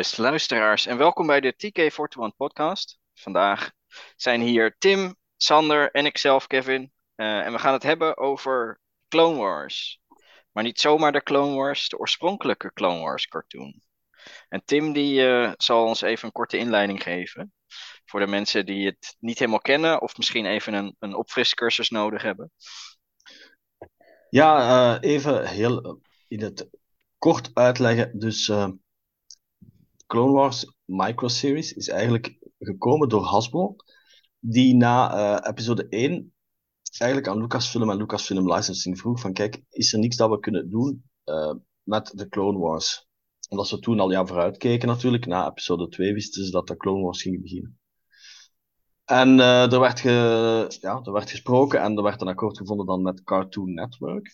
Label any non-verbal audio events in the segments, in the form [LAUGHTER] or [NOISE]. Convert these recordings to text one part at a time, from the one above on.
luisteraars, en welkom bij de TK41 podcast. Vandaag zijn hier Tim, Sander en ikzelf, Kevin. Uh, en we gaan het hebben over Clone Wars. Maar niet zomaar de Clone Wars, de oorspronkelijke Clone Wars cartoon. En Tim die uh, zal ons even een korte inleiding geven. Voor de mensen die het niet helemaal kennen of misschien even een, een opfriscursus nodig hebben. Ja, uh, even heel in het kort uitleggen. Dus Clone Wars Microseries is eigenlijk gekomen door Hasbro, die na uh, episode 1 eigenlijk aan Lucasfilm en Lucasfilm Licensing vroeg van kijk, is er niks dat we kunnen doen uh, met de Clone Wars? Omdat ze toen al ja, vooruitkeken natuurlijk, na episode 2 wisten ze dat de Clone Wars ging beginnen. En uh, er, werd ge, ja, er werd gesproken en er werd een akkoord gevonden dan met Cartoon Network.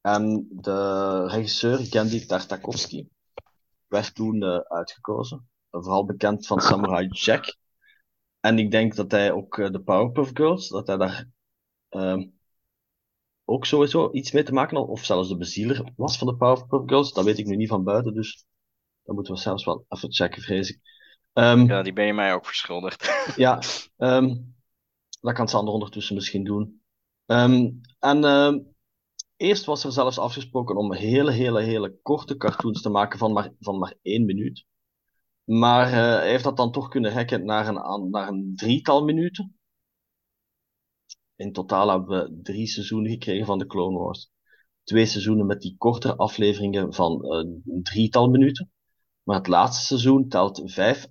En de regisseur Gandhi Tartakovsky, werd toen uh, uitgekozen. Vooral bekend van Samurai Jack. En ik denk dat hij ook uh, de Powerpuff Girls, dat hij daar uh, ook sowieso iets mee te maken had, of zelfs de bezieler was van de Powerpuff Girls. Dat weet ik nu niet van buiten, dus dat moeten we zelfs wel even checken, vrees ik. Um, ja, die ben je mij ook verschuldigd. [LAUGHS] ja, um, dat kan Sander ondertussen misschien doen. En Eerst was er zelfs afgesproken om hele, hele, hele korte cartoons te maken van maar, van maar één minuut. Maar uh, hij heeft dat dan toch kunnen rekken naar een, naar een drietal minuten. In totaal hebben we drie seizoenen gekregen van de Clone Wars. Twee seizoenen met die kortere afleveringen van uh, een drietal minuten. Maar het laatste seizoen telt vijf,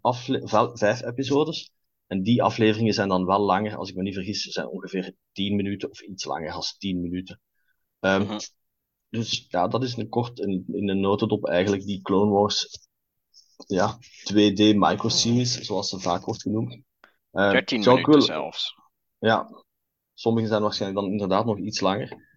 vijf episodes. En die afleveringen zijn dan wel langer, als ik me niet vergis, zijn ongeveer tien minuten of iets langer als tien minuten. Um. Dus ja, dat is een kort in, in een notendop eigenlijk die Clone Wars ja, 2D micro-series, zoals ze vaak wordt genoemd. Uh, 13 minuten wil... zelfs. Ja, sommige zijn waarschijnlijk dan inderdaad nog iets langer.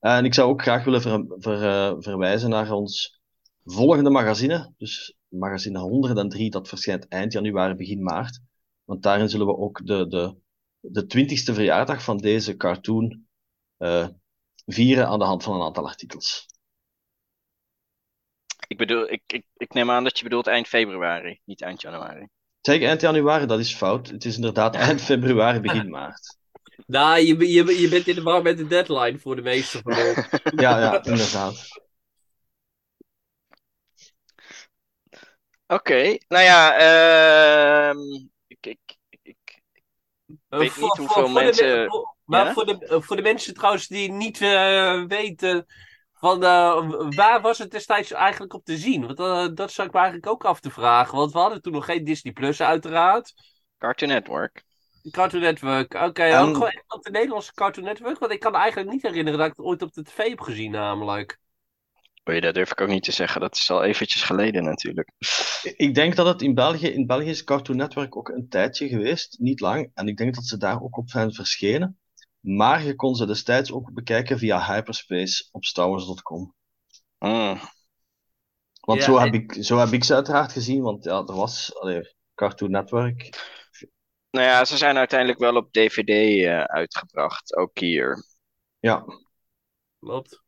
En ik zou ook graag willen ver, ver, uh, verwijzen naar ons volgende magazine. Dus magazine 103, dat verschijnt eind januari, begin maart. Want daarin zullen we ook de, de, de 20ste verjaardag van deze cartoon uh, vieren aan de hand van een aantal artikels. Ik, bedoel, ik, ik, ik neem aan dat je bedoelt eind februari, niet eind januari. Zeg eind januari, dat is fout. Het is inderdaad eind februari, begin [LAUGHS] maart. Nou, je, je, je bent in de war met de deadline voor de meeste van ons. [LAUGHS] ja, ja, inderdaad. Oké, okay. nou ja, uh, ik, ik, ik, ik weet niet hoeveel mensen... Maar voor, de, voor de mensen trouwens die niet uh, weten van uh, waar was het destijds eigenlijk op te zien? Want uh, dat zou ik me eigenlijk ook af te vragen. Want we hadden toen nog geen Disney Plus uiteraard. Cartoon Network. Cartoon Network, oké. Okay, um, ook gewoon echt op de Nederlandse Cartoon Network? Want ik kan me eigenlijk niet herinneren dat ik het ooit op de tv heb gezien namelijk. Oh ja, dat durf ik ook niet te zeggen. Dat is al eventjes geleden natuurlijk. Ik denk dat het in België, in België is Cartoon Network ook een tijdje geweest, niet lang. En ik denk dat ze daar ook op zijn verschenen. Maar je kon ze destijds ook bekijken via Hyperspace op StarWars.com. Mm. Want zo, heb ik, zo heb ik ze uiteraard gezien, want ja, er was allee, Cartoon Network. Nou ja, ze zijn uiteindelijk wel op DVD uh, eh, uitgebracht, ook hier. Ja. Klopt.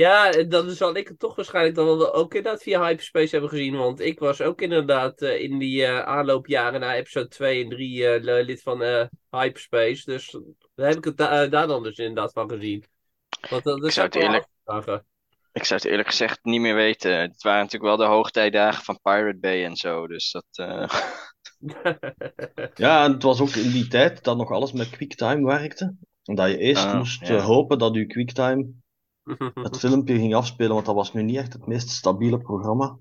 Ja, dan zal ik het toch waarschijnlijk dan wel ook inderdaad via Hyperspace hebben gezien. Want ik was ook inderdaad uh, in die uh, aanloopjaren naar episode 2 en 3 uh, eh, lid van Hyperspace. Dus daar heb ik het da daar dan dus inderdaad van gezien. Want dat ik, zou het eerlijk, ik zou het eerlijk gezegd niet meer weten. Het waren natuurlijk wel de hoogtijdagen van Pirate Bay en zo. Dus dat. [LAUGHS] ja, en het was ook in die tijd dat nog alles met QuickTime werkte. Omdat je eerst ah, moest ja. hopen dat je QuickTime het [LAUGHS] filmpje ging afspelen, want dat was nu niet echt het meest stabiele programma.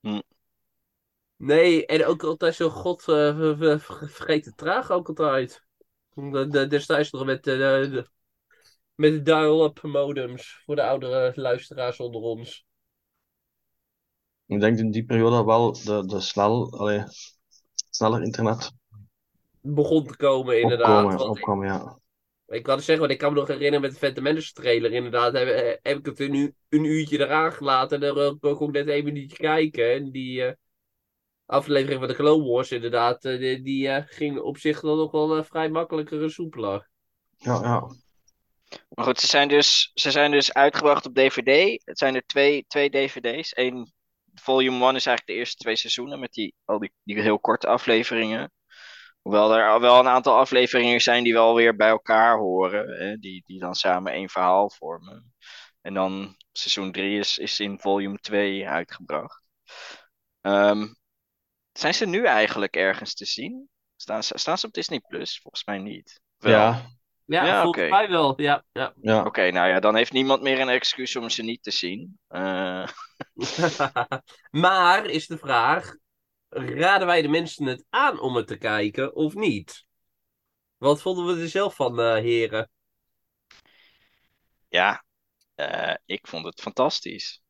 Hm. Nee, en ook altijd zo god uh, vergeten traag ook altijd. Destijds nog met, uh, de, met de dial-up modems voor de oudere luisteraars onder ons. Ik denk in die periode wel de, de snel, allee, sneller internet begon te komen inderdaad. Opkomen, opkomen ja. Ik kan zeggen, want ik kan me nog herinneren met de Phantom Menace trailer. Inderdaad, heb, eh, heb ik het een, een uurtje eraan gelaten. En dan kon ik ook net even niet kijken. En die uh, aflevering van de Clone Wars, inderdaad, uh, die, die uh, ging op zich dan nog wel vrij makkelijker en soepeler. Ja, ja. Maar goed, ze zijn dus, ze zijn dus uitgebracht op DVD. Het zijn er twee, twee DVD's. Eén volume 1 is eigenlijk de eerste twee seizoenen met die, al die, die heel korte afleveringen. Hoewel er al wel een aantal afleveringen zijn die wel weer bij elkaar horen. Hè, die, die dan samen één verhaal vormen. En dan seizoen 3 is, is in volume 2 uitgebracht. Ehm, zijn ze nu eigenlijk ergens te zien? Staan ze, staan ze op Disney Plus? Volgens mij niet. Wel. Ja, Ja, Ja, volgens oké. mij wel. Ja, ja. ja. Oké, nou ja, dan heeft niemand meer een excuus om ze niet te zien. Eh, [LAUGHS] maar is de vraag: raden wij de mensen het aan om het te kijken of niet? Wat vonden we er zelf van, eh, heren? ja, eh, ik vond het fantastisch.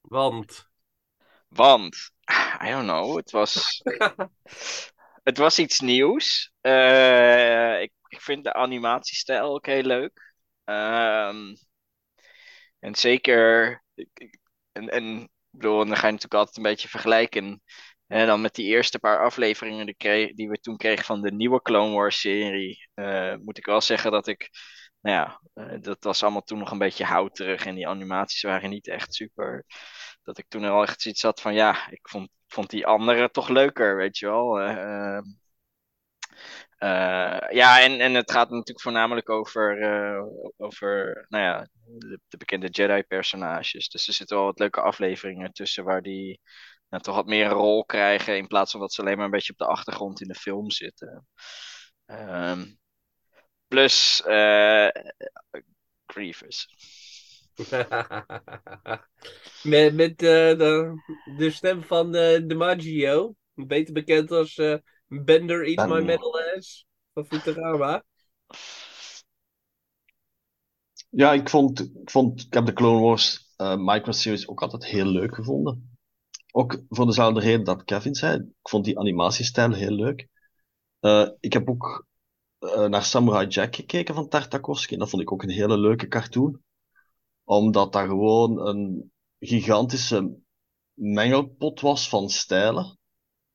Want. Want, I don't know, het was, [LAUGHS] het was iets nieuws. Eh, ik, ik vind de animatiestijl ook heel leuk. Ehm, en zeker, en, en ik bedoel, en dan ga je natuurlijk altijd een beetje vergelijken. Hè, dan met die eerste paar afleveringen die, die we toen kregen van de nieuwe Clone Wars serie. eh, moet ik wel zeggen dat ik, nou ja, eh, dat was allemaal toen nog een beetje houterig. En die animaties waren niet echt super dat ik toen al echt zoiets had van ja, ik vond, vond die andere toch leuker, weet je wel. Eh, eh, ja, en, en het gaat natuurlijk voornamelijk over, eh, over nou ja, de, de bekende Jedi-personages. Dus er zitten wel wat leuke afleveringen tussen waar die nou, toch wat meer een rol krijgen in plaats van dat ze alleen maar een beetje op de achtergrond in de film zitten. Ehm, plus eh, Grievous. [LAUGHS] met met de, de stem van eh DiMaggio, beter bekend als Bender Eat My. Metal Ass van Futurama. Ja, ik vond, ik vond, ik heb de Clone Wars eh microseries ook altijd heel leuk gevonden. Ook voor dezelfde reden dat Kevin zei. Ik vond die animatiestijl heel leuk. Eh, ik heb ook eh, naar Samurai Jack gekeken van Tartakovsky. En dat vond ik ook een hele leuke cartoon. Omdat dat gewoon een gigantische mengelpot was van stijlen.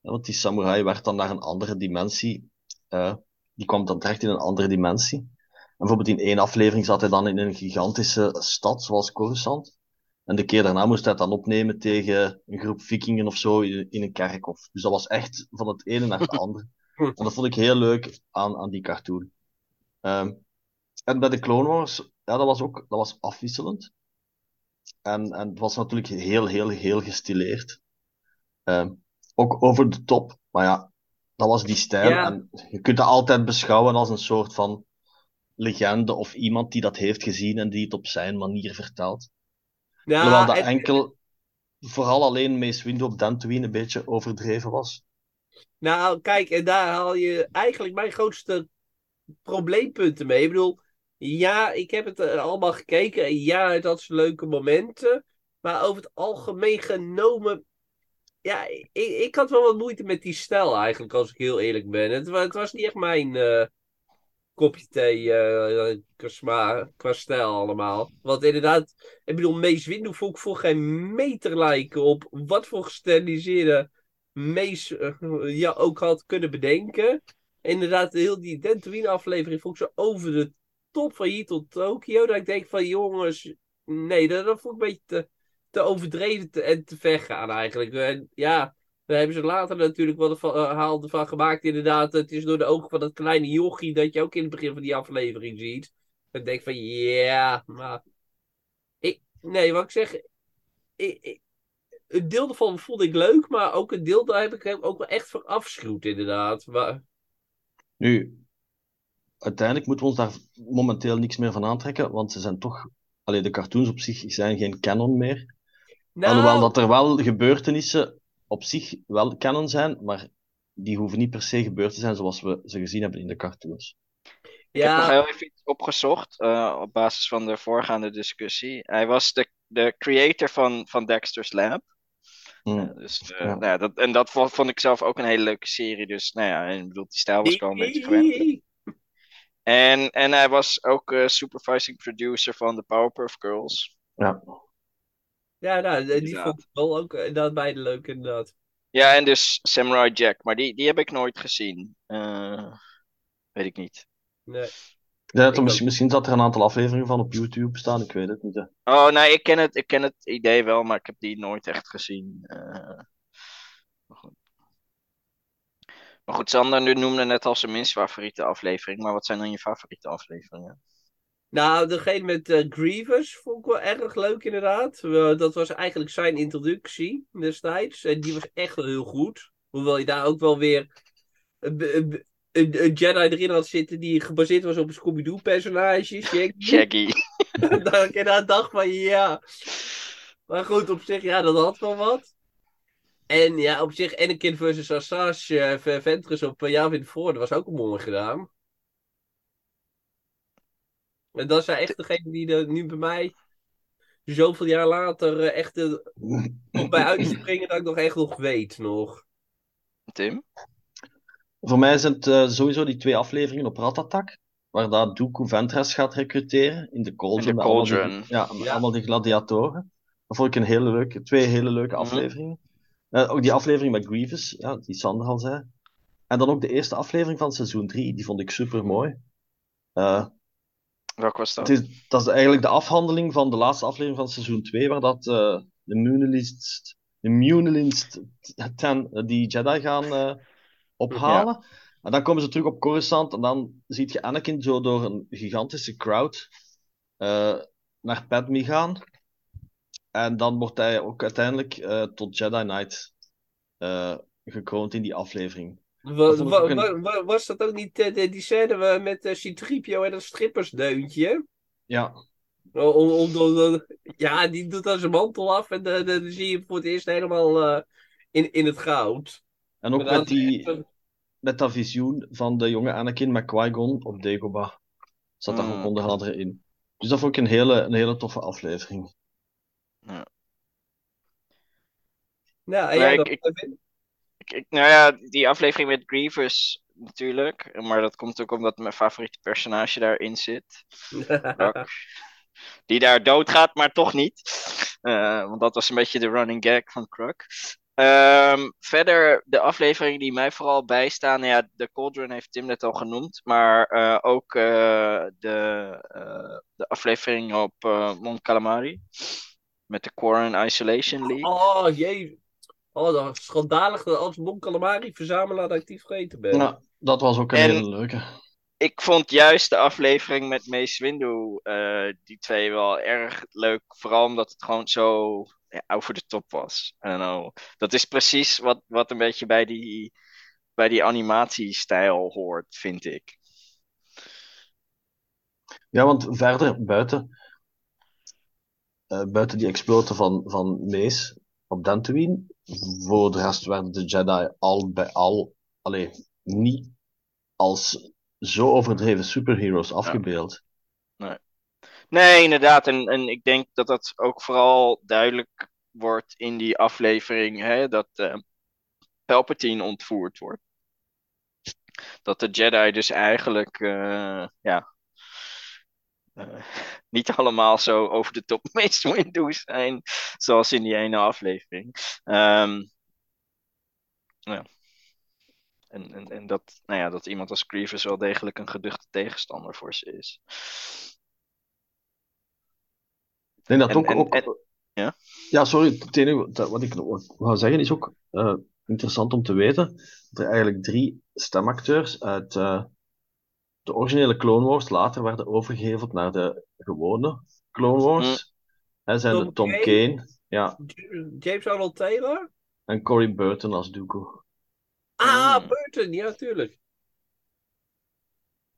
Want die samurai werd dan naar een andere dimensie. eh, die kwam dan terecht in een andere dimensie. En bijvoorbeeld in één aflevering zat hij dan in een gigantische stad, zoals Coruscant. En de keer daarna moest hij het dan opnemen tegen een groep vikingen of zo in, een kerkhof. Dus dat was echt van het ene naar het [LAUGHS] andere. En dat vond ik heel leuk aan, aan die cartoon. Ehm, en bij de Clone Wars, ja, dat was ook dat was afwisselend. En, en het was natuurlijk heel, heel, heel gestileerd. Ehm, ook over de top. Maar ja, dat was die stijl. Ja. En je kunt dat altijd beschouwen als een soort van legende of iemand die dat heeft gezien en die het op zijn manier vertelt. Ja, Terwijl dat en- enkel, vooral alleen Mace Windu op Dantooine een beetje overdreven was. Nou, kijk, en daar haal je eigenlijk mijn grootste probleempunten mee. Ik bedoel, ja, ik heb het eh, allemaal gekeken. En ja, het had zijn leuke momenten. Maar over het algemeen genomen. Ja, ik, ik had wel wat moeite met die stijl eigenlijk, als ik heel eerlijk ben. Het, het was niet echt mijn eh, kopje thee eh, qua, stijl allemaal. Want inderdaad, ik bedoel, Mace Windu vond ik voor geen meter lijken op wat voor gesteriliseerde Mace eh, ja, ook had kunnen bedenken. Inderdaad, heel die Dantooine aflevering vond ik zo over de top van hier tot Tokio. Dat ik denk van jongens, nee, dat, dat vond ik een beetje te, te overdreven en te gaan eigenlijk. En ja, daar hebben ze later natuurlijk wel een verhaal van gemaakt. Inderdaad, het is door de ogen van dat kleine jochie dat je ook in het begin van die aflevering ziet. Dan denk van ja, maar. Ik, nee, wat ik zeg. Ik- een deel daarvan vond ik leuk, maar ook een deel daar heb ik ook wel echt van afschuwd, inderdaad. Maar, Nu, uiteindelijk moeten we ons daar momenteel niks meer van aantrekken, want ze zijn toch, alleen de cartoons op zich zijn geen canon meer. Nou, Alhoewel dat er wel gebeurtenissen op zich wel canon zijn, maar die hoeven niet per se gebeurd te zijn zoals we ze gezien hebben in de cartoons. Ik heb nog heel even iets opgezocht eh, op basis van de voorgaande discussie. Hij was de, de creator van, van Dexter's Lab. Hmm. Eh, dus, eh, Ja. nou ja, dat, en dat vond, vond ik zelf ook een hele leuke serie. Dus nou ja, ik bedoel, die stijl was ik al een beetje gewend. En, en hij was ook eh, supervising producer van The Powerpuff Girls. Ja. Ja, nou, die Inderdaad. vond ik wel ook eh, inderdaad beide leuk, inderdaad. Ja, en dus Samurai Jack. Maar die, die heb ik nooit gezien. Eh, weet ik niet. Nee. Ja, dat Ik misschien, misschien zat er een aantal afleveringen van op YouTube staan, ik weet het niet. Hè. Oh, nee, ik ken, het, ik ken het idee wel, maar ik heb die nooit echt gezien. Eh, maar goed. Maar goed, Sander nu noemde net al zijn minst favoriete aflevering. Maar wat zijn dan je favoriete afleveringen? Nou, degene met eh, Grievous vond ik wel erg leuk inderdaad. Eh, dat was eigenlijk zijn introductie destijds. En die was echt wel heel goed. Hoewel je daar ook wel weer een, een, een, een Jedi erin had zitten die gebaseerd was op een Scooby-Doo personage. Shaggy. Shaggy. [LAUGHS] dat ik inderdaad dacht van ja. Maar goed, op zich, ja, dat had wel wat. En ja, op zich, Anakin versus Assassin, uh, Ventress op uh, Yavin 4, dat was ook mooi gedaan. En dat zijn echt degene die er nu bij mij, zoveel jaar later, uh, echt uh, nog bij uitspringen dat ik nog echt nog weet nog. Tim? Voor mij zijn het uh, sowieso die twee afleveringen op Ratatak, waar dat Dooku Ventress gaat recruteren in de Cauldron. In de Cauldron. Die, ja, ja, allemaal die gladiatoren. Dat vond ik een hele leuke, twee hele leuke Mhm. afleveringen. Uh, ook die aflevering met Grievous, ja, die Sander al zei. En dan ook de eerste aflevering van seizoen 3, die vond ik super mooi. Uh, Was dat? Het is, dat is eigenlijk de afhandeling van de laatste aflevering van seizoen 2, waar dat uh, de Munilist, de Munilist ten, die Jedi gaan uh, ophalen. Ja. En dan komen ze terug op Coruscant en dan ziet je Anakin zo door een gigantische crowd uh, naar Padme gaan. En dan wordt hij ook uiteindelijk tot Jedi Knight gekroond in die aflevering. Was, was dat ook niet uh, die scène met uh, Citripio en dat strippersdeuntje? Ja. Om, om, om, ja, die doet dan zijn mantel af en dan, dan zie je hem voor het eerst helemaal in, in het goud. En ook met, die, met dat visioen van de jonge Anakin met Qui-Gon op Dagobah. Zat daar Mm. ook onder andere in. Dus dat vond ik een hele, een hele toffe aflevering. Ja. Nou, en Nee, jij ik-? Ik, ik- nou ja, die aflevering met Grievous natuurlijk. Maar dat komt ook omdat mijn favoriete personage daarin zit. [LAUGHS] Die daar doodgaat, maar toch niet. Eh, want dat was een beetje de running gag van Kruk. Ehm, verder, de afleveringen die mij vooral bijstaan. Ja, de Cauldron heeft Tim net al genoemd. Maar eh, ook eh, de, de aflevering op Mont Calamari. Met de Quarren Isolation League. Oh, jee. Oh, dat is schandalig dat als Bon Calamari verzamelaar actief vergeten bent. Nou, dat was ook een En- hele leuke. ik vond juist de aflevering met Mace Windu, eh, die twee wel erg leuk. Vooral omdat het gewoon zo ja, over de top was. I don't know. Dat is precies wat, wat een beetje bij die, bij die animatiestijl hoort, vind ik. Ja, want verder, buiten, eh, buiten die exploten van, van Mace op Dantooine, voor de rest werden de Jedi al bij al, allee, niet als zo overdreven superheroes afgebeeld. Nee, inderdaad. En, en ik denk dat dat ook vooral duidelijk wordt in die aflevering, hè, dat eh, Palpatine ontvoerd wordt. Dat de Jedi dus eigenlijk, eh, ja, eh, [LAUGHS] niet allemaal zo over de top [LAUGHS] Mace Windu zijn, zoals in die ene aflevering. Ehm, ja. En, en, en dat, nou ja, dat iemand als Grievous wel degelijk een geduchte tegenstander voor ze is. Ik denk dat En- ook, en- ook en- ja? Ja, sorry, het enige dat- wat ik nog wou zeggen is ook eh, interessant om te weten dat er eigenlijk drie stemacteurs uit eh, de originele Clone Wars later werden overgeheveld naar de gewone Clone Wars. Hè, zijn Tom de Tom Kane? Kane ja, James Arnold Taylor? en Cory Burton als Dooku. Ah, Mm. Burton, ja, natuurlijk.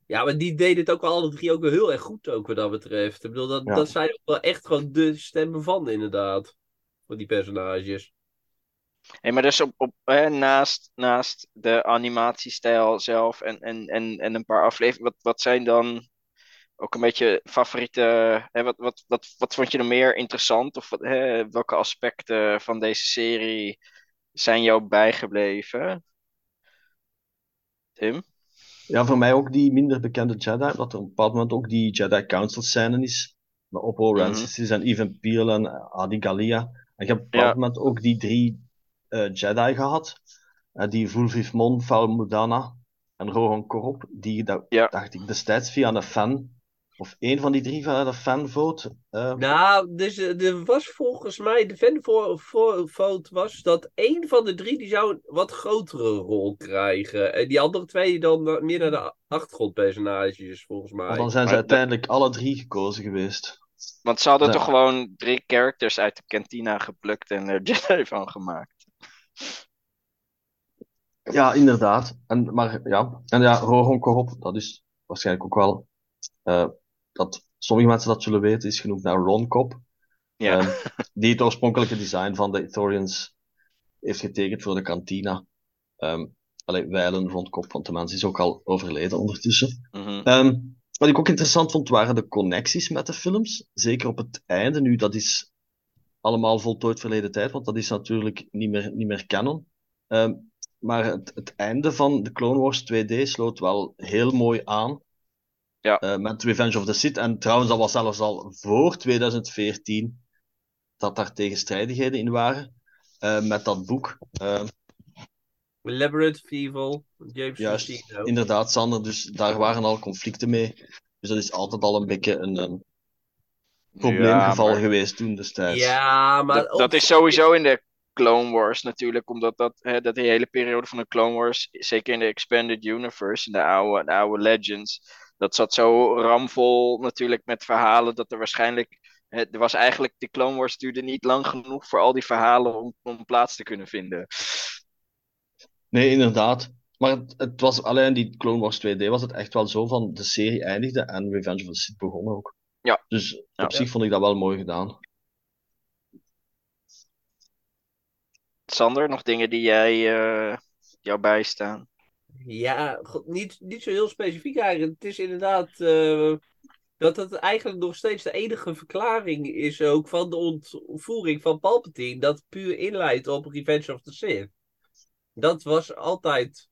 Ja, maar die deden het ook wel alle drie ook wel heel erg goed, ook wat dat betreft. Ik bedoel, dat, Ja. dat zijn ook wel echt gewoon de stemmen van, inderdaad. Voor die personages. Hey, maar dus op, op, hè, naast, naast de animatiestijl zelf en, en, en, en een paar afleveringen, wat, wat zijn dan ook een beetje favoriete, hè, wat, wat, wat, wat vond je nog meer interessant? Of wat, hè, welke aspecten van deze serie zijn jou bijgebleven? Tim? Ja, voor mij ook die minder bekende Jedi, dat er op een bepaald moment ook die Jedi Council scène is. Met Oppo Mhm. Rancisis en Even Peel en Adi Gallia. En je hebt op een bepaald Ja. moment ook die drie Jedi gehad. Eh, die Vulviv Mon, Val Mudana en Rohan Korop, die dat, Ja. dacht ik destijds via een fan, of één van die drie via de fanvote. eh, Nou, dus eh, er was volgens mij, de fanvote was dat één van de drie die zou een wat grotere rol krijgen. En die andere twee dan meer naar de achtergrondpersonages, volgens mij. maar dan zijn ze Maar uiteindelijk alle drie gekozen geweest. Want ze hadden Ja. toch gewoon drie characters uit de kantina geplukt en er [LAUGHS] Jedi van gemaakt. Ja, inderdaad. En, maar ja, en ja, dat is waarschijnlijk ook wel, eh, dat sommige mensen dat zullen weten, is genoemd naar Ron Cobb. Ja. Ehm, die het oorspronkelijke design van de Ithorians heeft getekend voor de kantina. Ehm allee, wijlen Ron Cobb, want de mens is ook al overleden ondertussen. Mhm. Ehm, wat ik ook interessant vond, waren de connecties met de films. Zeker op het einde. Nu, dat is allemaal voltooid verleden tijd, want dat is natuurlijk niet meer, niet meer canon. Ehm, maar het, het einde van de Clone Wars 2D sloot wel heel mooi aan. Ja. eh, met Revenge of the Sith. En trouwens, dat was zelfs al voor 2014 dat daar tegenstrijdigheden in waren. eh, met dat boek. Ehm, Labyrinth of Evil, James Juist, inderdaad, Sander. Dus daar waren al conflicten mee. Dus dat is altijd al een beetje een, een probleemgeval Ja, maar geweest toen destijds. Ja, maar dat, dat is sowieso in de Clone Wars natuurlijk, omdat dat, hè, dat die hele periode van de Clone Wars, zeker in de Expanded Universe, in de oude, de oude Legends, dat zat zo ramvol natuurlijk met verhalen dat er waarschijnlijk, hè, er was eigenlijk, de Clone Wars duurde niet lang genoeg voor al die verhalen om, om plaats te kunnen vinden. Nee, inderdaad. Maar het, het was alleen die Clone Wars 2D was het echt wel zo van de serie eindigde en Revenge of the Sith begon ook. Ja. Dus Ja. op zich vond ik dat wel mooi gedaan. Sander, nog dingen die jij, eh, jou bijstaan? Ja, god, niet, niet zo heel specifiek eigenlijk. Het is inderdaad eh, dat het eigenlijk nog steeds de enige verklaring is ook van de ontvoering van Palpatine. Dat puur inleidt op Revenge of the Sith. Dat was altijd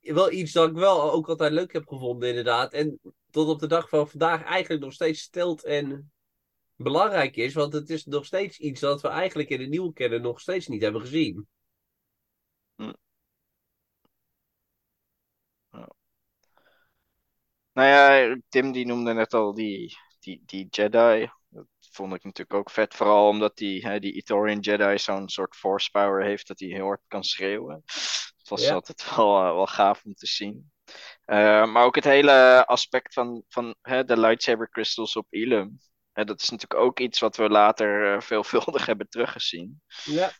wel iets dat ik wel ook altijd leuk heb gevonden inderdaad. En tot op de dag van vandaag eigenlijk nog steeds stelt en belangrijk is. Want het is nog steeds iets dat we eigenlijk in de nieuwe kennen nog steeds niet hebben gezien. Nou ja, Tim die noemde net al die, die, die Jedi. Dat vond ik natuurlijk ook vet. Vooral omdat die, hè, die Ithorian Jedi zo'n soort force power heeft dat hij heel hard kan schreeuwen. Het was Ja. altijd wel, eh, wel gaaf om te zien. Eh, maar ook het hele aspect van, van hè, de lightsaber crystals op Ilum. Hè, dat is natuurlijk ook iets wat we later eh, veelvuldig [LAUGHS] hebben teruggezien. Ja.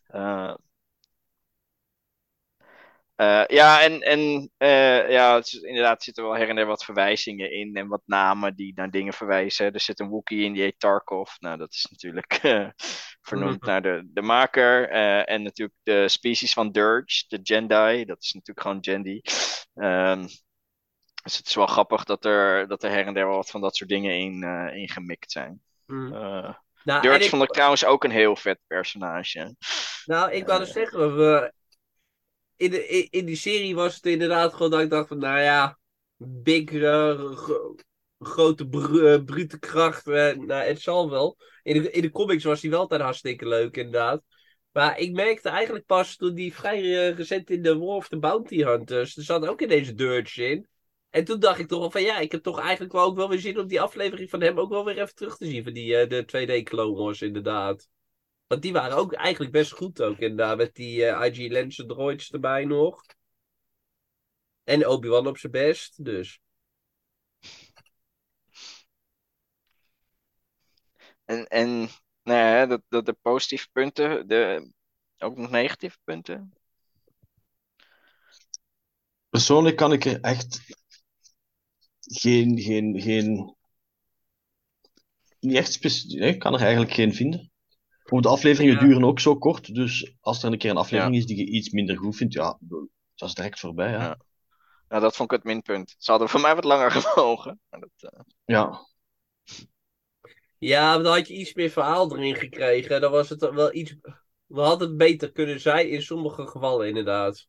Eh, ja, en, en ja, het is- inderdaad zitten wel her en der wat verwijzingen in en wat namen die naar dingen verwijzen. Er zit een Wookiee in die heet Tarkov. Nou, dat is natuurlijk [LAUGHS] vernoemd naar de, de maker. En natuurlijk de species van Dirge, de Jedi. Dat is natuurlijk gewoon Jendi. Ehm, dus het is wel grappig dat er, dat er her en der wel wat van dat soort dingen in, eh in gemikt zijn. Mm. Eh Nou, ik- vond ik trouwens ook een heel vet personage. Nou, ik wou dus zeggen, we, in, de, in, in die serie was het inderdaad gewoon dat ik dacht van, nou ja, big, eh, gro- grote, br- eh, brute kracht, eh, nou, het zal wel. In de, in de comics was hij wel altijd hartstikke leuk, inderdaad. Maar ik merkte eigenlijk pas toen die vrij eh, recent in de War of the Bounty Hunters, er zat ook in deze Dirge in. En toen dacht ik toch wel van, ja, ik heb toch eigenlijk wel ook wel weer zin om die aflevering van hem ook wel weer even terug te zien, van die, eh, de 2D Clone Wars, inderdaad. Want die waren ook eigenlijk best goed ook inderdaad. Met die eh, IG Lancer droids erbij nog. En Obi-Wan op zijn best. Dus. En, en nou ja, dat, dat de positieve punten, de, ook nog negatieve punten. Persoonlijk kan ik er echt geen, geen, geen, niet echt specifiek, nee, ik kan er eigenlijk geen vinden. De afleveringen Ja. duren ook zo kort, dus als er een keer een aflevering is die je iets minder goed vindt, ja, dat is direct voorbij, hè. Ja. Nou, dat vond ik het minpunt. Ze hadden voor mij wat langer [LAUGHS] gemogen. Maar dat, eh, Ja, Ja, maar dan had je iets meer verhaal erin gekregen. Dan was het wel iets. We hadden het beter kunnen zijn in sommige gevallen, inderdaad.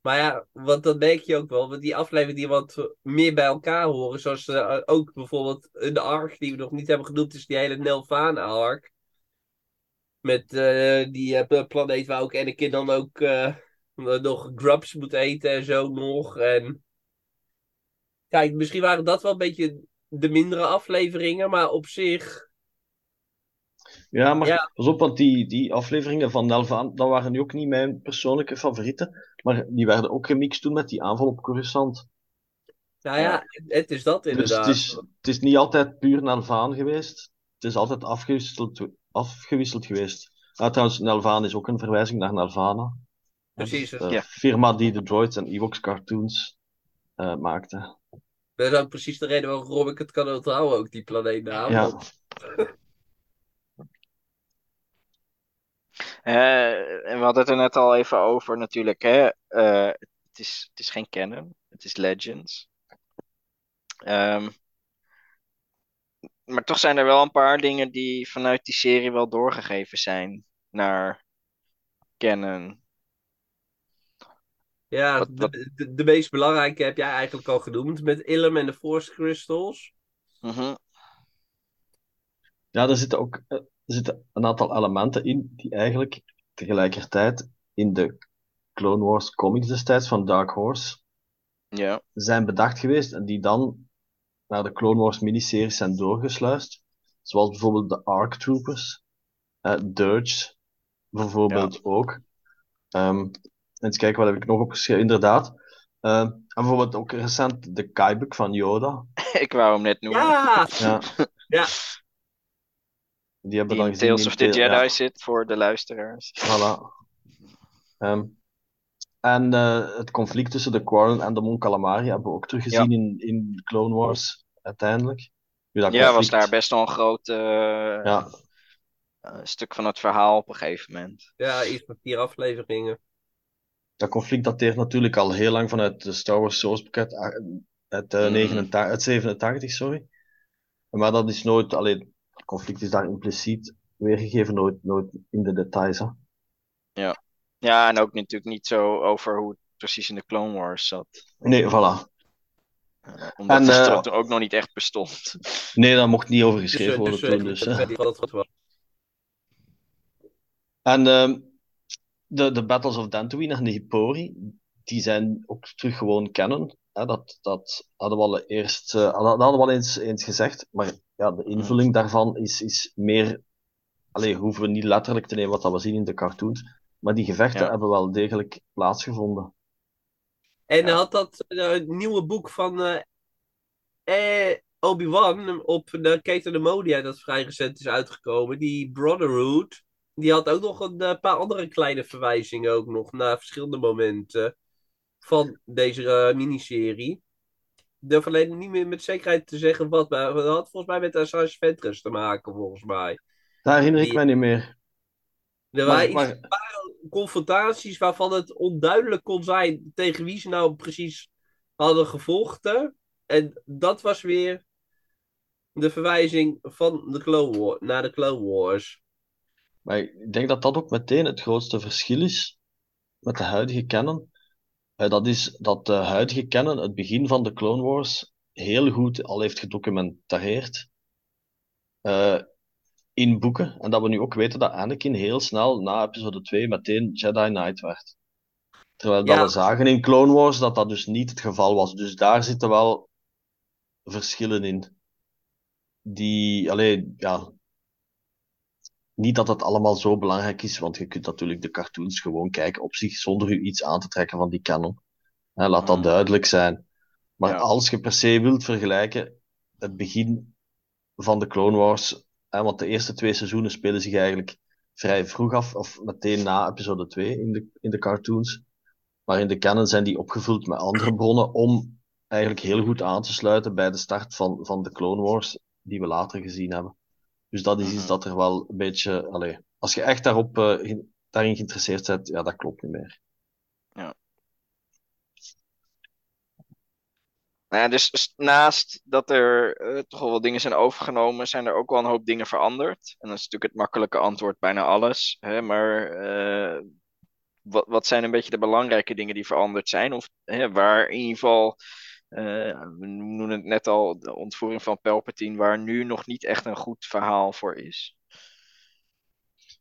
Maar ja, want dat merk je ook wel. Want die afleveringen die wat meer bij elkaar horen. Zoals eh, ook bijvoorbeeld de arc die we nog niet hebben genoemd. Is die hele Nelvana arc. Met eh, die eh, planeet waar ook Anakin dan ook nog grubs moet eten en zo nog. En kijk, misschien waren dat wel een beetje de mindere afleveringen, maar op zich. Ja, maar Ja. pas op, want die, die afleveringen van Nelvaan, dat waren nu ook niet mijn persoonlijke favorieten. Maar die werden ook gemixt toen met die aanval op Coruscant. Nou ja, het is dat Dus inderdaad. het is, het is niet altijd puur Nelvaan geweest. Het is altijd afgewisseld, afgewisseld geweest. Ah, trouwens, Nelvaan is ook een verwijzing naar Nelvana. Precies. De Ja. firma die de droids en Ewoks cartoons eh, maakte. Dat is ook precies de reden waarom ik het kan onthouden, ook die planeetnaam. Ja. [LAUGHS] Want- Eh, en we hadden het er net al even over natuurlijk. Hè? Eh, het, is, het is geen canon, het is Legends. Ehm, maar toch zijn er wel een paar dingen die vanuit die serie wel doorgegeven zijn naar canon. Ja, Wat- de, wat- de, de meest belangrijke heb jij eigenlijk al genoemd met Ilum en de Force Crystals. Mhm. Ja, er zitten ook eh, er zitten een aantal elementen in die eigenlijk tegelijkertijd in de Clone Wars comics destijds van Dark Horse Ja, zijn bedacht geweest en die dan naar de Clone Wars miniseries zijn doorgesluist. Zoals bijvoorbeeld de ARC Troopers, eh Dirge bijvoorbeeld ook. Ehm eens kijken, wat heb ik nog opgeschreven? Inderdaad. Eh, en bijvoorbeeld ook recent de Kaibuk van Yoda. [LAUGHS] ik wou hem net noemen. Ja! Ja. Ja. Die hebben Die dan gezien Tales of the Jedi ja. zit voor de luisteraars. Voilà. Ehm, en eh, het conflict tussen de Quarren en de Mon Calamari hebben we ook teruggezien in, in Clone Wars, uiteindelijk. Nu, dat Ja, was daar best wel een groot eh, Ja, eh, stuk van het verhaal op een gegeven moment. Ja, iets met vier afleveringen. dat conflict dateert natuurlijk al heel lang vanuit de Star Wars Source Book uit, Mhm. 89, uit 87, sorry. Maar dat is nooit, alleen, conflict is daar impliciet weergegeven, nooit, nooit in de details. Hè. Ja, en ook natuurlijk niet zo over hoe het precies in de Clone Wars zat. Nee, voilà. Omdat En, de eh, er ook nog niet echt bestond. Nee, daar mocht niet over Dus, geschreven eh, worden dus, toen. eh, Dus, goed was. En ehm, de, de Battles of Dantooine en de Hippori, die zijn ook terug gewoon canon. Hè, dat, dat hadden we al eerst, eh, dat hadden we al eens, eens gezegd. Maar ja, de invulling daarvan is, is meer. Allee, hoeven we niet letterlijk te nemen wat dat we zien in de cartoons. Maar die gevechten Ja. hebben wel degelijk plaatsgevonden. En Ja. had dat eh, nieuwe boek van eh, eh, Obi-Wan op de Keten de Modia, dat vrij recent is uitgekomen, die Brotherhood, die had ook nog een paar andere kleine verwijzingen ook nog naar verschillende momenten van deze eh, miniserie. Durf alleen niet meer met zekerheid te zeggen wat, maar dat had volgens mij met Assange Ventress te maken, volgens mij. Daar herinner ik Die- mij niet meer. Er Maar, waren iets confrontaties waarvan het onduidelijk kon zijn tegen wie ze nou precies hadden gevochten. En dat was weer de verwijzing van de Clone War, naar de Clone Wars. maar ik denk dat dat ook meteen het grootste verschil is met de huidige canon. Eh, dat is dat de huidige canon het begin van de Clone Wars heel goed al heeft gedocumenteerd eh, in boeken. En dat we nu ook weten dat Anakin heel snel na episode 2 meteen Jedi Knight werd. Terwijl dat we zagen in Clone Wars dat dat dus niet het geval was. Dus daar zitten wel verschillen in. Die, alleen, ja. Niet dat het allemaal zo belangrijk is, want je kunt natuurlijk de cartoons gewoon kijken op zich zonder u iets aan te trekken van die canon. Hè, laat dat Mm. duidelijk zijn. Maar Ja. als je per se wilt vergelijken het begin van de Clone Wars, hè, want de eerste twee seizoenen spelen zich eigenlijk vrij vroeg af, of meteen na episode 2 in de, in de cartoons. Maar in de canon zijn die opgevuld met andere bronnen om eigenlijk heel goed aan te sluiten bij de start van, van de Clone Wars die we later gezien hebben. Dus dat is iets Mhm. dat er wel een beetje, allee, als je echt daarop, eh, daarin geïnteresseerd bent, ja, dat klopt niet meer. Nou ja, dus naast dat er eh, toch wel wat dingen zijn overgenomen, zijn er ook wel een hoop dingen veranderd. En dat is natuurlijk het makkelijke antwoord, bijna alles. Hè? Maar eh, wat, wat zijn een beetje de belangrijke dingen die veranderd zijn? Of hè, waar in ieder geval, we noemen het net al, de ontvoering van Palpatine, waar nu nog niet echt een goed verhaal voor is.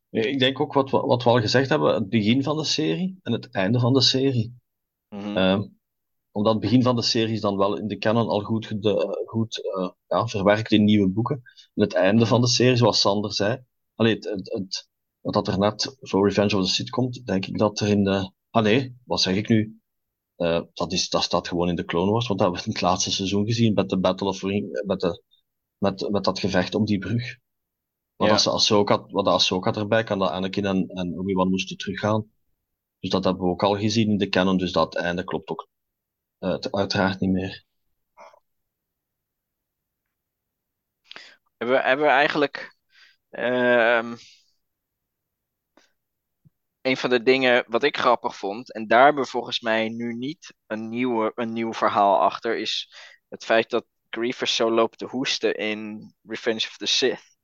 Ik denk ook wat, we- wat we al gezegd hebben, het begin van de serie en het einde van de serie. Ehm, omdat het begin van de serie is dan wel in de canon al goed, gede- goed eh, ja, verwerkt in nieuwe boeken. En het einde van de serie, zoals Sander zei, allee, het, het, het, wat dat er net voor Revenge of the Sith komt, denk ik dat er in de... Ah nee, wat zeg ik nu? Eh, dat, is, dat staat gewoon in de Clone Wars, want dat hebben we in het laatste seizoen gezien met de Battle of Ring, met, de, met, met dat gevecht om die brug. Wat Ja. als Ahsoka, wat Ahsoka erbij kan, dat Anakin en, en Obi-Wan moesten teruggaan. Dus dat hebben we ook al gezien in de canon, dus dat einde klopt ook eh, te- uiteraard niet meer. Hebben we, hebben we eigenlijk ehm, een van de dingen wat ik grappig vond, en daar hebben we volgens mij nu niet een, nieuwe, een nieuw verhaal achter, is het feit dat Grievous zo loopt te hoesten in Revenge of the Sith.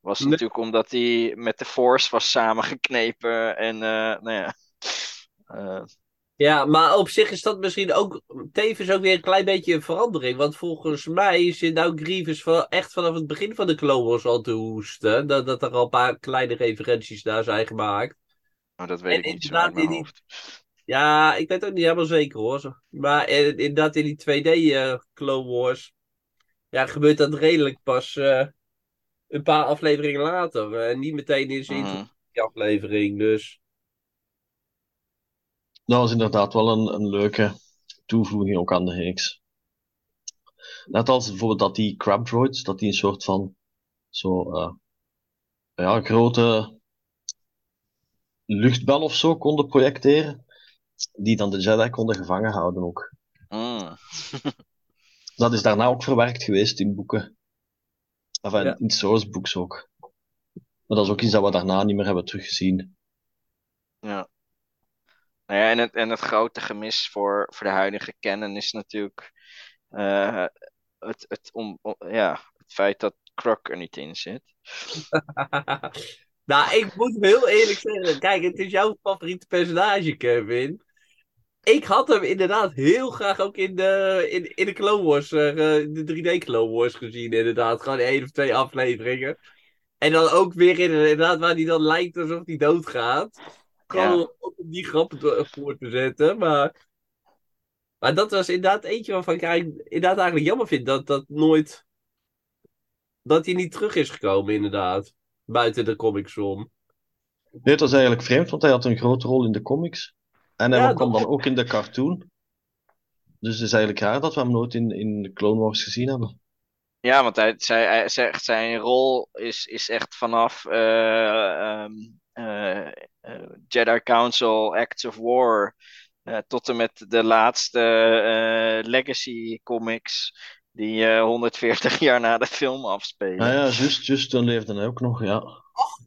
Was Nee. natuurlijk omdat hij met de Force was samengeknepen en eh, nou ja. eh, Ja, maar op zich is dat misschien ook tevens ook weer een klein beetje een verandering. Want volgens mij zit nou Grievous van, echt vanaf het begin van de Clone Wars al te hoesten. Dat, dat er al een paar kleine referenties daar zijn gemaakt. Maar dat weet En ik niet zo mijn die- hoofd. Ja, ik weet het ook niet helemaal zeker hoor. Maar eh, inderdaad in die 2D eh, Clone Wars ja, gebeurt dat redelijk pas eh, een paar afleveringen later. En niet meteen in zijn Mhm. aflevering. Dus Dat was inderdaad wel een, een leuke toevoeging ook aan de reeks. Net als bijvoorbeeld dat die crab droids, dat die een soort van zo, eh, ja, grote luchtbel of zo konden projecteren, die dan de Jedi konden gevangen houden ook. Mm. [LAUGHS] Dat is daarna ook verwerkt geweest in boeken. Enfin, Ja. in source books ook. Maar dat is ook iets dat we daarna niet meer hebben teruggezien. Ja. Nou ja, en het, en het grote gemis voor, voor de huidige canon is natuurlijk eh, het, het, om, om- ja, het feit dat Kruk er niet in zit. [LAUGHS] nou, ik moet heel eerlijk zeggen. Kijk, het is jouw favoriete personage, Kevin. Ik had hem inderdaad heel graag ook in de, in, in de Clone Wars, eh, de 3D Clone Wars gezien, inderdaad. Gewoon één of twee afleveringen. En dan ook weer in, inderdaad, waar hij dan lijkt alsof hij doodgaat. Gewoon Ja. om die grappen voor te zetten. Maar, maar dat was inderdaad eentje waarvan ik eigenlijk, inderdaad eigenlijk jammer vind dat dat nooit. Dat hij niet terug is gekomen, inderdaad. Buiten de comics om. Nee, het was eigenlijk vreemd, want hij had een grote rol in de comics. En hij Ja, kwam dat- dan ook in de cartoon. Dus het is eigenlijk raar dat we hem nooit in, in de Clone Wars gezien hebben. Ja, want hij, zij, hij zegt zijn rol is, is echt vanaf eh, ehm, eh, eh, Jedi Council, Acts of War, eh, tot en met de laatste eh, Legacy comics, die eh, 140 [LAUGHS] jaar na de film afspelen. Ah ja, juist, juist, toen leefde hij ook nog, ja.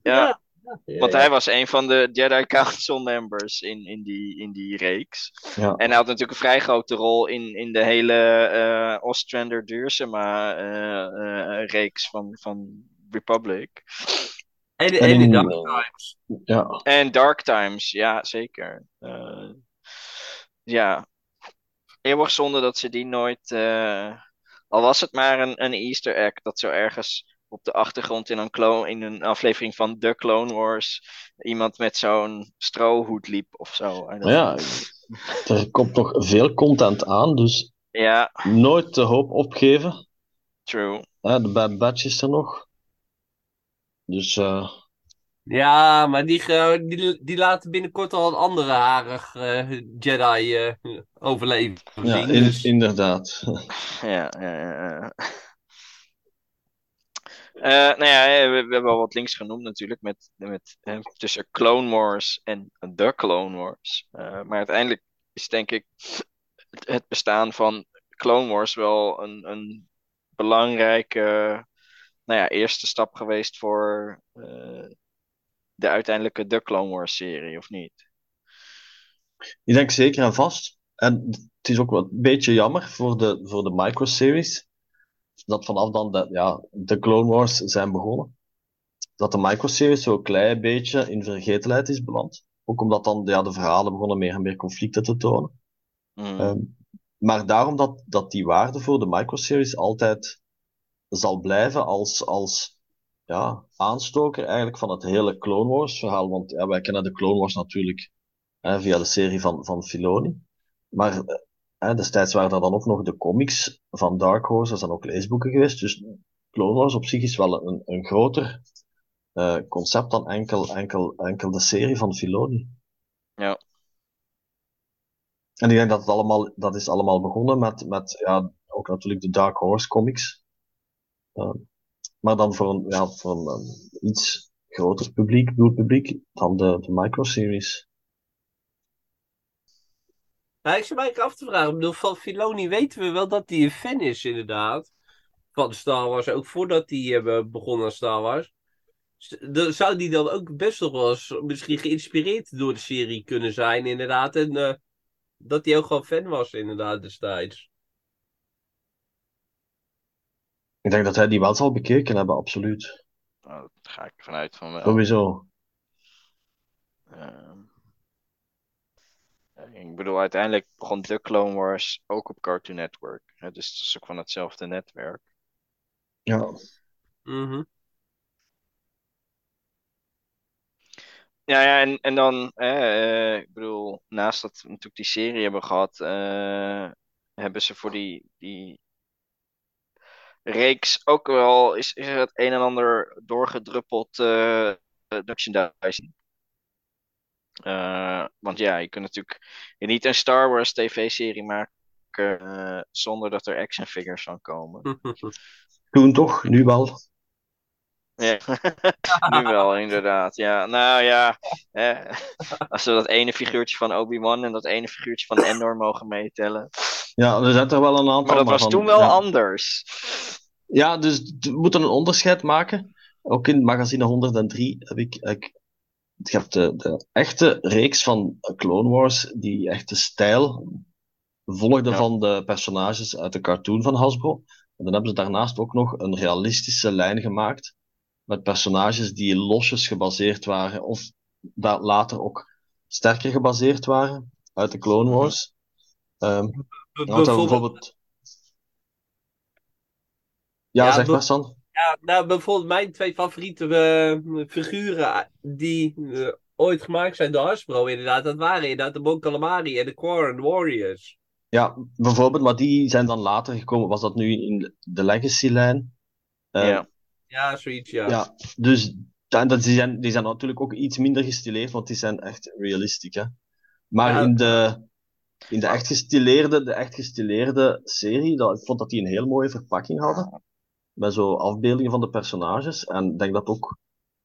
Ja, Ja, want ja. hij was een van de Jedi Council members in, in, die, in die reeks. ja. En hij had natuurlijk een vrij grote rol in, in de hele eh Ostrander Duursema eh, eh, reeks van, van Republic. En, En en in Dark Times. ja. En Dark Times, ja, zeker. Eh, ja, eeuwig zonde dat ze die nooit. Al was het maar een, een Easter egg dat zo ergens op de achtergrond in een, clone, in een aflevering van The Clone Wars iemand met zo'n strohoed liep of zo. Maar ja, er komt nog veel content aan, dus ja, nooit de hoop opgeven. true. Ja, de Bad Batch is er nog. Dus eh, Ja, maar die, ge- die, die laten binnenkort al een andere harig eh, Jedi eh, overleven. ja, in- dus- inderdaad. [LAUGHS] Ja, ja, ja, ja. Eh, nou ja, we, we hebben al wat links genoemd natuurlijk met, met, eh, tussen Clone Wars en The Clone Wars. Eh, maar uiteindelijk is denk ik het, het bestaan van Clone Wars wel een, een belangrijke nou ja, eerste stap geweest voor eh, de uiteindelijke The Clone Wars serie, of niet? Ik denk zeker en vast. En het is ook wel een beetje jammer voor de, voor de microseries. Dat vanaf dan de, ja, de Clone Wars zijn begonnen. Dat de microseries zo'n klein beetje in vergetelheid is beland. Ook omdat dan ja, de verhalen begonnen meer en meer conflicten te tonen. Mm. Ehm, maar daarom dat, dat die waarde voor de microseries altijd zal blijven als, als ja, aanstoker eigenlijk van het hele Clone Wars verhaal. Want ja, wij kennen de Clone Wars natuurlijk hè, via de serie van, van Filoni. Maar hè, destijds waren er dan ook nog de comics van Dark Horse. Er zijn ook leesboeken geweest. Dus Clone Wars op zich is wel een, een groter uh, concept dan enkel, enkel, enkel de serie van Filoni. Ja. En ik denk dat het allemaal, dat is allemaal begonnen met, met ja, ook natuurlijk de Dark Horse comics. Uh, maar dan voor een, ja, voor een, iets groter publiek, doelpubliek, dan de, de microseries. Ja, ik zou mij af te vragen, bedoel, van Filoni weten we wel dat hij een fan is, inderdaad. Van Star Wars, ook voordat hij uh, begon aan Star Wars. Zou die dan ook best nog wel eens misschien geïnspireerd door de serie kunnen zijn, inderdaad. En uh, dat hij ook gewoon fan was, inderdaad, destijds. Ik denk dat hij die wel zal bekeken hebben, absoluut. Nou, daar ga ik vanuit van wel. Sowieso. Uh, ik bedoel, uiteindelijk begon The Clone Wars ook op Cartoon Network. Hè, dus het is ook van hetzelfde netwerk. Ja. Mhm. Ja, ja en, en dan, eh, ik bedoel, naast dat we natuurlijk die serie hebben gehad, eh, hebben ze voor die, die reeks ook wel, is, is er het een en ander doorgedruppeld uh, merchandising. Uh, want ja, je kunt natuurlijk niet een Star Wars tv-serie maken uh, zonder dat er action figures van komen. [LAUGHS] Toen toch, nu wel. Ja, [LAUGHS] nu wel, inderdaad. Ja, nou ja, [LAUGHS] als we dat ene figuurtje van Obi-Wan en dat ene figuurtje van Endor mogen meetellen. Ja, er zijn er wel een aantal. Maar dat was van, toen wel ja. anders. Ja, dus we moeten een onderscheid maken. Ook in magazine 103 heb ik, ik je hebt de, de echte reeks van Clone Wars, die echte stijl volgde Ja. van de personages uit de cartoon van Hasbro. En dan hebben ze daarnaast ook nog een realistische lijn gemaakt met personages die losjes gebaseerd waren, of later ook sterker gebaseerd waren uit de Clone Wars. Ehm, Bijvoorbeeld, bijvoorbeeld... Ja, Ja, zeg maar, San. ja, nou, bijvoorbeeld mijn twee favoriete eh, figuren die eh, ooit gemaakt zijn door Hasbro, inderdaad, dat waren inderdaad de Mon Calamari en de Quarren Warriors. Ja, bijvoorbeeld, maar die zijn dan later gekomen. Was dat nu in de Legacy-lijn? Eh, Ja. Ja, zoiets, ja. Ja, dus dat, die, zijn, die zijn natuurlijk ook iets minder gestileerd, want die zijn echt realistisch, hè. Maar Ja. in de, in de echt gestileerde, de echt gestileerde serie, dat, ik vond dat die een heel mooie verpakking hadden. Met zo afbeeldingen van de personages. En ik denk dat ook,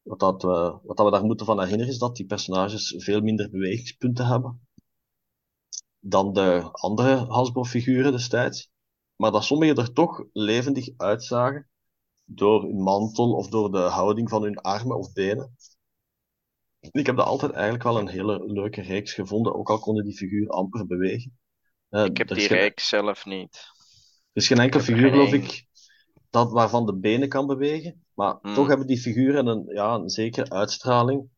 wat, dat we, wat dat we daar moeten van herinneren, is dat die personages veel minder bewegingspunten hebben dan de andere Hasbro-figuren destijds. Maar dat sommige er toch levendig uitzagen door hun mantel of door de houding van hun armen of benen. Ik heb dat altijd eigenlijk wel een hele leuke reeks gevonden, ook al konden die figuren amper bewegen. Eh, Ik heb die geen- reeks zelf niet. Er is geen enkel heb er figuur, geloof ik, dat, waarvan de benen kan bewegen. Maar Hmm. toch hebben die figuren een, ja, een zekere uitstraling,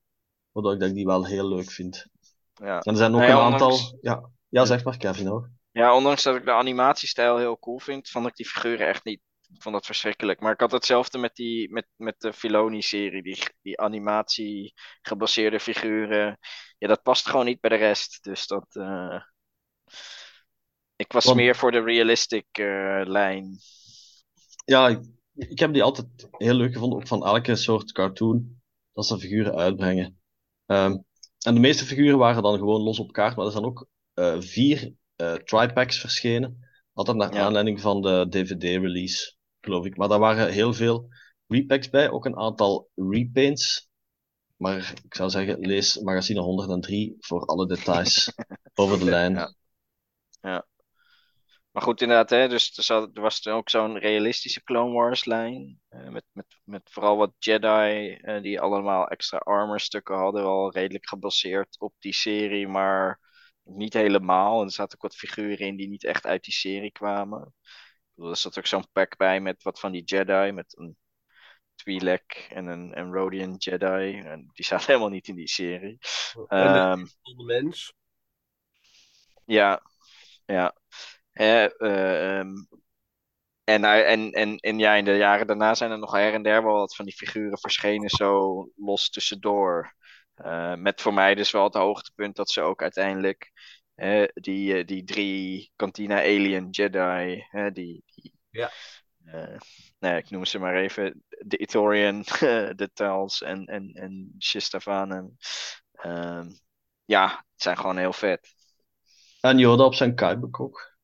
waardoor ik dat die wel heel leuk vind. Ja. En er zijn ook een aantal... ondanks- Ja, ja, zeg maar, Kevin ook. ja, ondanks dat ik de animatiestijl heel cool vind, vond ik die figuren echt niet. Ik vond dat verschrikkelijk. Maar ik had hetzelfde met, die, met, met de Filoni-serie. Die, die animatie-gebaseerde figuren. Ja, dat past gewoon niet bij de rest. Dus dat. eh, Ik was Want- meer voor de realistic eh, lijn. Ja, ik, ik heb die altijd heel leuk gevonden, ook van elke soort cartoon, dat ze figuren uitbrengen. Ehm, en de meeste figuren waren dan gewoon los op kaart, maar er zijn ook eh, vier eh tripacks verschenen. Altijd naar Ja. aanleiding van de DVD-release, geloof ik. Maar daar waren heel veel repacks bij, ook een aantal repaints. Maar ik zou zeggen, lees magazine 103 voor alle details [LAUGHS] over de lijn. Ja. Maar goed, inderdaad, hè, dus er, zat, er was ook zo'n realistische Clone Wars lijn. eh, met, met, met vooral wat Jedi, eh, die allemaal extra armor stukken hadden. Wel redelijk gebaseerd op die serie, maar niet helemaal. En er zaten ook wat figuren in die niet echt uit die serie kwamen. Er zat ook zo'n pack bij met wat van die Jedi. Met een Twi'lek en een, een Rodian Jedi. En die [LAUGHS] zaten helemaal niet in die serie. En de Ehm, mens. ja, ja. Eh, eh, ehm, en, eh, en, en, en ja, in de jaren daarna zijn er nog her en der wel wat van die figuren verschenen, zo los tussendoor. Uh, met voor mij dus wel het hoogtepunt dat ze ook uiteindelijk uh, die, die drie Cantina Alien Jedi, die, die ja. nee, ik noem ze maar even, de Ithorian, [LAUGHS] de Tals en, en, en Shistavan. Ehm, ja, het zijn gewoon heel vet. En Yoda op zijn kuipen ook.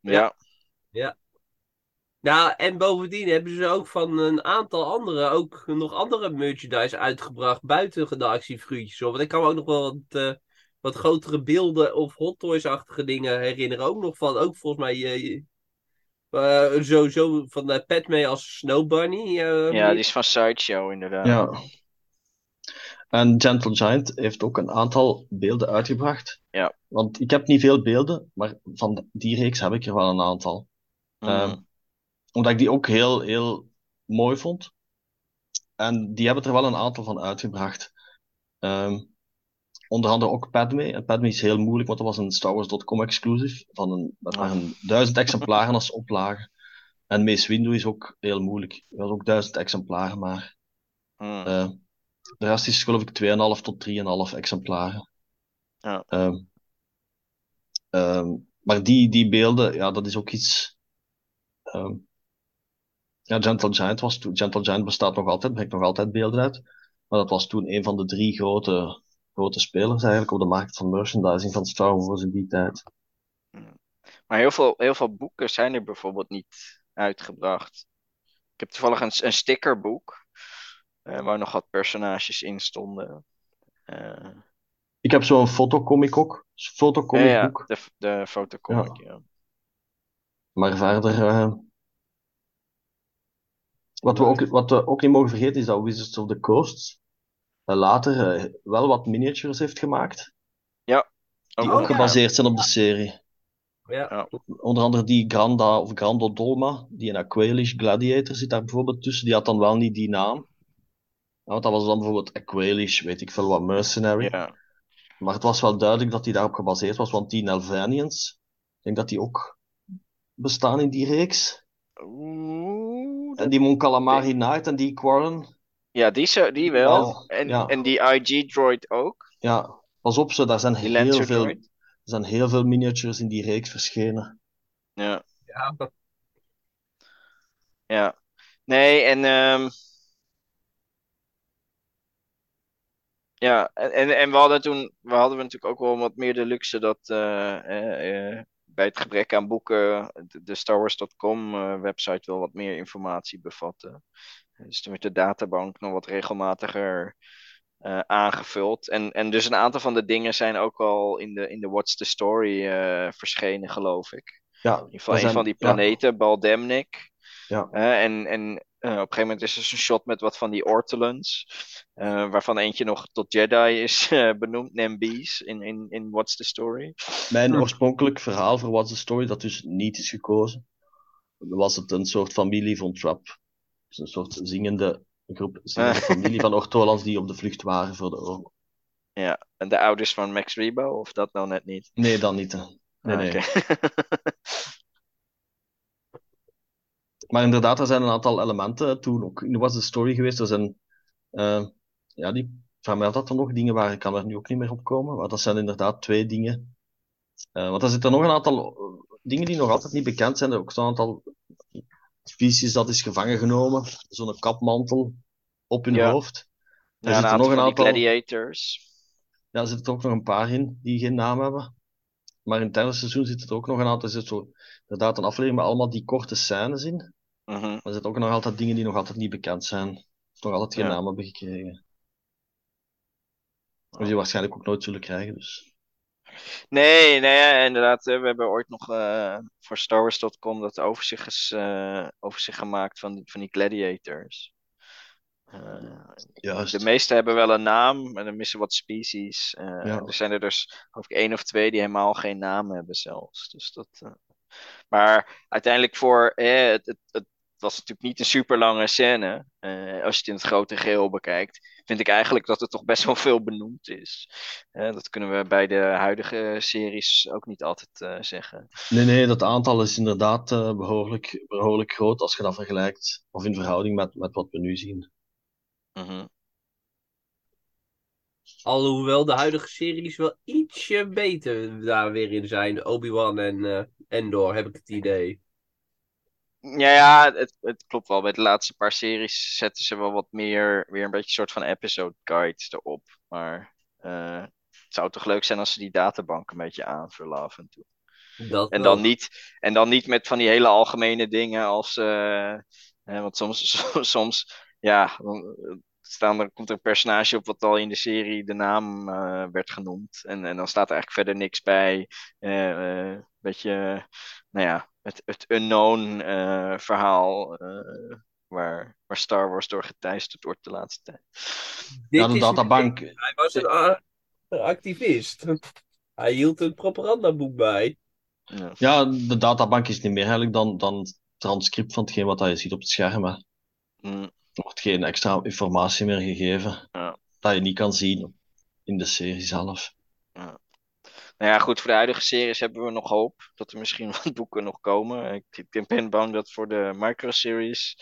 Ja. Ja. Nou, en bovendien hebben ze ook van een aantal andere, ook nog andere merchandise uitgebracht buiten de actiefruitjes. Want ik kan me ook nog wel wat, uh, wat grotere beelden of Hot Toys-achtige dingen herinneren. Ook nog van, ook volgens mij, uh, uh, sowieso van uh, Padme als Snow Bunny. ja, die is van Sideshow inderdaad. Ja. En Gentle Giant heeft ook een aantal beelden uitgebracht. Ja. Want ik heb niet veel beelden, maar van die reeks heb ik er wel een aantal. Mm. Um, omdat ik die ook heel, heel mooi vond. En die hebben er wel een aantal van uitgebracht. Um, onder andere ook Padme. En Padme is heel moeilijk, want dat was een Star Wars.com exclusive. Van een, met maar een duizend exemplaren als oplage. En Mace Windu is ook heel moeilijk. Dat was ook duizend exemplaren, maar... Mm. Uh, de rest is geloof ik 2,5 tot 3,5 exemplaren. Ja. Um, um, maar die, die beelden, ja, dat is ook iets. Um, ja, Gentle Giant was toen. Gentle Giant bestaat nog altijd, brengt nog altijd beelden uit. Maar dat was toen een van de drie grote, grote spelers eigenlijk op de markt van merchandising van Star Wars in die tijd. Maar heel veel, heel veel boeken zijn er bijvoorbeeld niet uitgebracht. Ik heb toevallig een, een stickerboek. Uh, waar nog wat personages in stonden. Uh, ik heb zo'n fotocomic ook. Fotocomic ja, boek. De, de fotocomic, ja. ja. Maar verder... Uh, wat, we ook, wat we ook niet mogen vergeten is dat Wizards of the Coast later wel wat miniatures heeft gemaakt. Ja. Die ook gebaseerd zijn op de serie. Ja. Onder andere die Granda of Grando Dolma, die in Aqualish Gladiator zit daar bijvoorbeeld tussen. Die had dan wel niet die naam. Want dat was dan bijvoorbeeld Aqualish, weet ik veel wat, Mercenary. Ja. Maar het was wel duidelijk dat die daarop gebaseerd was, want die Nelvanians, ik denk dat die ook bestaan in die reeks. Oeh, En die Mon Calamari Knight en die Quarren. Ja, die, zo, die wel. Wel, en, ja. en die IG-droid ook. Ja, pas op, zo, daar zijn Die heel veel, er zijn heel veel miniatures in die reeks verschenen. Ja. Ja. Ja. Nee, en... Um... Ja, en, en, en we hadden toen, we hadden natuurlijk ook wel wat meer de luxe dat uh, uh, uh, bij het gebrek aan boeken de, de StarWars.com website wel wat meer informatie bevatte. Dus toen werd de databank nog wat regelmatiger aangevuld. En, en dus een aantal van de dingen zijn ook al in de, in de What's the Story verschenen, geloof ik. Ja, In ieder geval een zijn- van die ja. planeten, Baldemnik. Ja. Eh, en en eh, op een gegeven moment is er een shot met wat van die Ortolans. eh, waarvan eentje nog tot Jedi is [LAUGHS] eh, benoemd, Nambies, in, in, in What's the Story. Mijn Hm. oorspronkelijk verhaal voor What's the Story, dat dus niet is gekozen, was het een soort familie van Trap. Een soort zingende groep, zingende familie van Ortolans die op de vlucht waren voor de oorlog. Ja, en de ouders van Max Rebo, of dat nou net niet? Nee, dan niet. Nee, Ah, nee. [LAUGHS] Maar inderdaad, er zijn een aantal elementen toen ook in What's the Story geweest. Er zijn, eh, ja, die vermeld dat er nog dingen waren, ik kan er nu ook niet meer op komen. Maar dat zijn inderdaad twee dingen. Eh, want er zitten nog een aantal eh, dingen die nog altijd niet bekend zijn. Er ook zo'n aantal species dat is gevangen genomen. Zo'n kapmantel op hun Ja. hoofd. Er Ja, zitten nog een aantal. gladiators. Ja, er zitten ook nog een paar in die geen naam hebben. Maar in het derde seizoen zitten er ook nog een aantal. Er zit zo inderdaad een aflevering met allemaal die korte scènes in. Mhm. Maar er zitten ook nog altijd dingen die nog altijd niet bekend zijn. Of nog altijd geen Ja. naam hebben gekregen. Of die waarschijnlijk ook nooit zullen krijgen. Dus. Nee, nee, ja, inderdaad. eh, We hebben ooit nog eh, voor StarWars.com dat overzicht, is, eh, overzicht gemaakt van die, van die gladiators. De meeste hebben wel een naam, maar dan missen wat species. Ja. Er zijn er dus geloof ik één of twee die helemaal geen naam hebben zelfs. Dus dat, Maar uiteindelijk voor eh, het, het, het, was natuurlijk niet een super lange scène. Als je het in het grote geheel bekijkt, vind ik eigenlijk dat er toch best wel veel benoemd is. Dat kunnen we bij de huidige series ook niet altijd eh, zeggen. Nee, nee, dat aantal is inderdaad eh, behoorlijk, behoorlijk groot als je dat vergelijkt, of in verhouding met, met wat we nu zien. Mhm. Alhoewel de huidige series wel ietsje beter daar weer in zijn. Obi-Wan en eh, Endor, heb ik het idee. Ja, ja het, het klopt wel. Bij de laatste paar series zetten ze wel wat meer, weer een beetje een soort van episode guides erop. Maar eh, het zou toch leuk zijn als ze die databank een beetje aanvullen af en toe. Dat En wel. dan niet, en dan niet met van die hele algemene dingen als. eh, hè, want [LAUGHS] soms, soms ja, dan eh, staan er, komt er een personage op wat al in de serie de naam werd genoemd. En, en dan staat er eigenlijk verder niks bij. Een beetje, nou ja, het, het unknown eh, verhaal. eh, waar, waar Star Wars door geteisterd wordt de laatste tijd. Dit Ja, de databank, Hij was een activist. [LAUGHS] Hij hield een propagandaboek bij. Ja. ja, de databank is niet meer eigenlijk dan, dan het transcript van hetgeen wat je ziet op het scherm. hè. Mm, Er wordt geen extra informatie meer gegeven Ja. dat je niet kan zien in de serie zelf. Nou ja, goed, voor de huidige series hebben we nog hoop dat er misschien [LAUGHS] wat boeken nog komen. Ik, ik ben bang dat voor de microseries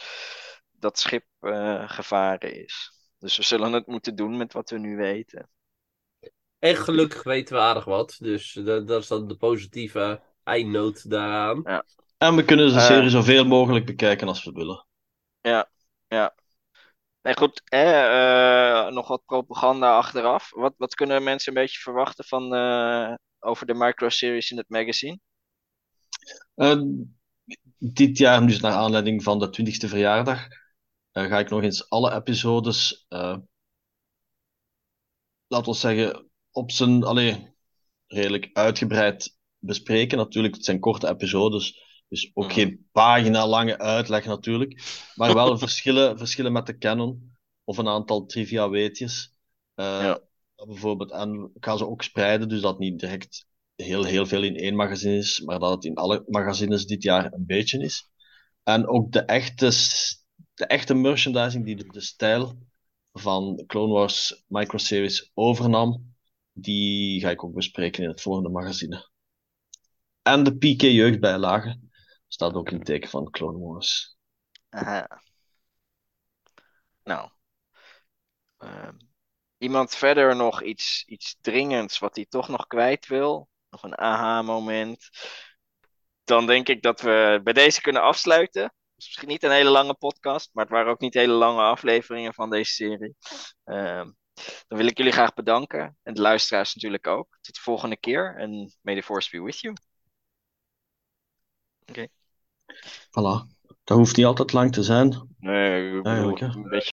dat schip eh, gevaren is. Dus we zullen het moeten doen met wat we nu weten. En gelukkig weten we aardig wat. Dus dat, dat is dan de positieve eindnoot daaraan. En we kunnen de Eh. serie zoveel mogelijk bekijken als we willen. Nee, goed, eh, nog wat propaganda achteraf. Wat, wat kunnen mensen een beetje verwachten van, eh, over de microseries in het magazine? Eh, dit jaar, dus naar aanleiding van de 20ste verjaardag, ga ik nog eens alle episodes, laten we zeggen, op zijn, allee, redelijk uitgebreid bespreken. Natuurlijk, het zijn korte episodes, dus ook Mhm. geen pagina lange uitleg natuurlijk, maar wel [LAUGHS] verschillen, verschillen met de canon, of een aantal trivia weetjes. Eh, Ja. Bijvoorbeeld, en ik ga ze ook spreiden, dus dat niet direct heel, heel veel in één magazine is, maar dat het in alle magazines dit jaar een beetje is. En ook de echte, de echte merchandising die de, de stijl van Clone Wars microseries overnam, die ga ik ook bespreken in het volgende magazine. En de PK jeugdbijlage staat ook in het teken van Clone Wars. Aha. Nou. Ehm, iemand verder nog iets, iets dringends wat hij toch nog kwijt wil? Nog een aha-moment? Dan denk ik dat we bij deze kunnen afsluiten. Is misschien niet een hele lange podcast, maar het waren ook niet hele lange afleveringen van deze serie. Ehm, dan wil ik jullie graag bedanken. En de luisteraars natuurlijk ook. Tot de volgende keer. En may the force be with you. Voilà. Dat hoeft niet altijd lang te zijn. Nee, ik bedoel, Eigenlijk, hè. een beetje